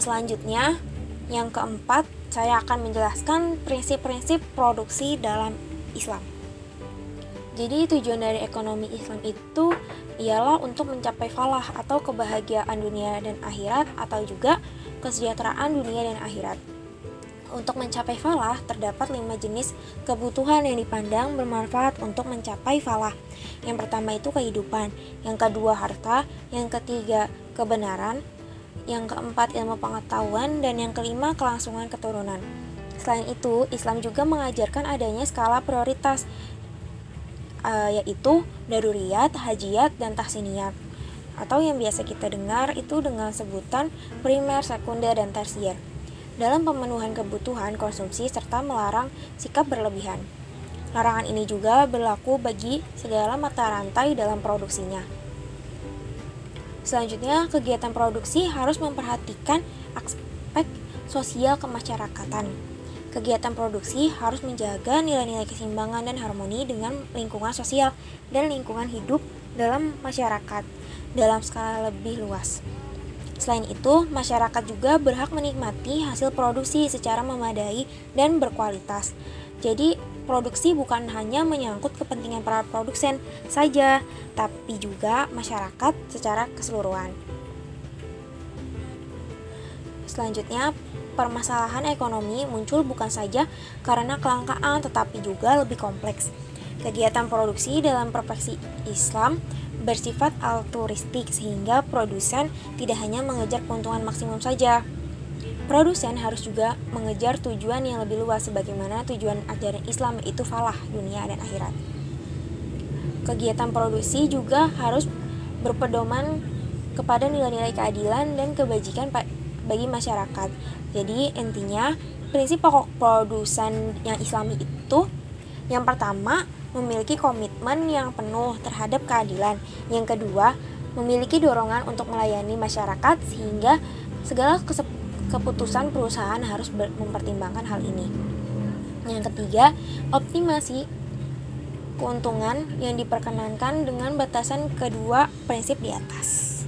Selanjutnya yang keempat, saya akan menjelaskan prinsip-prinsip produksi dalam Islam. Jadi tujuan dari ekonomi Islam itu ialah untuk mencapai falah atau kebahagiaan dunia dan akhirat atau juga kesejahteraan dunia dan akhirat. Untuk mencapai falah, terdapat lima jenis kebutuhan yang dipandang bermanfaat untuk mencapai falah. Yang pertama itu kehidupan, yang kedua harta, yang ketiga kebenaran, yang keempat ilmu pengetahuan, dan yang kelima kelangsungan keturunan. Selain itu, Islam juga mengajarkan adanya skala prioritas, uh, yaitu daruriyat, hajiyat, dan tahsiniyat atau yang biasa kita dengar itu dengan sebutan primer, sekunder, dan tersier dalam pemenuhan kebutuhan konsumsi serta melarang sikap berlebihan. Larangan ini juga berlaku bagi segala mata rantai dalam produksinya. Selanjutnya, kegiatan produksi harus memperhatikan aspek sosial kemasyarakatan. Kegiatan produksi harus menjaga nilai-nilai keseimbangan dan harmoni dengan lingkungan sosial dan lingkungan hidup dalam masyarakat dalam skala lebih luas. Selain itu, masyarakat juga berhak menikmati hasil produksi secara memadai dan berkualitas. Jadi, produksi bukan hanya menyangkut kepentingan para produsen saja, tapi juga masyarakat secara keseluruhan. Selanjutnya, permasalahan ekonomi muncul bukan saja karena kelangkaan, tetapi juga lebih kompleks. Kegiatan produksi dalam profesi Islam bersifat altruistik sehingga produsen tidak hanya mengejar keuntungan maksimum saja. Produsen harus juga mengejar tujuan yang lebih luas sebagaimana tujuan ajaran Islam itu falah dunia dan akhirat. Kegiatan produksi juga harus berpedoman kepada nilai-nilai keadilan dan kebajikan bagi masyarakat. Jadi intinya prinsip pokok produsen yang islami itu yang pertama memiliki komitmen yang penuh terhadap keadilan. Yang kedua, memiliki dorongan untuk melayani masyarakat sehingga segala keputusan perusahaan harus mempertimbangkan hal ini. Yang ketiga, optimasi keuntungan yang diperkenankan dengan batasan kedua prinsip di atas.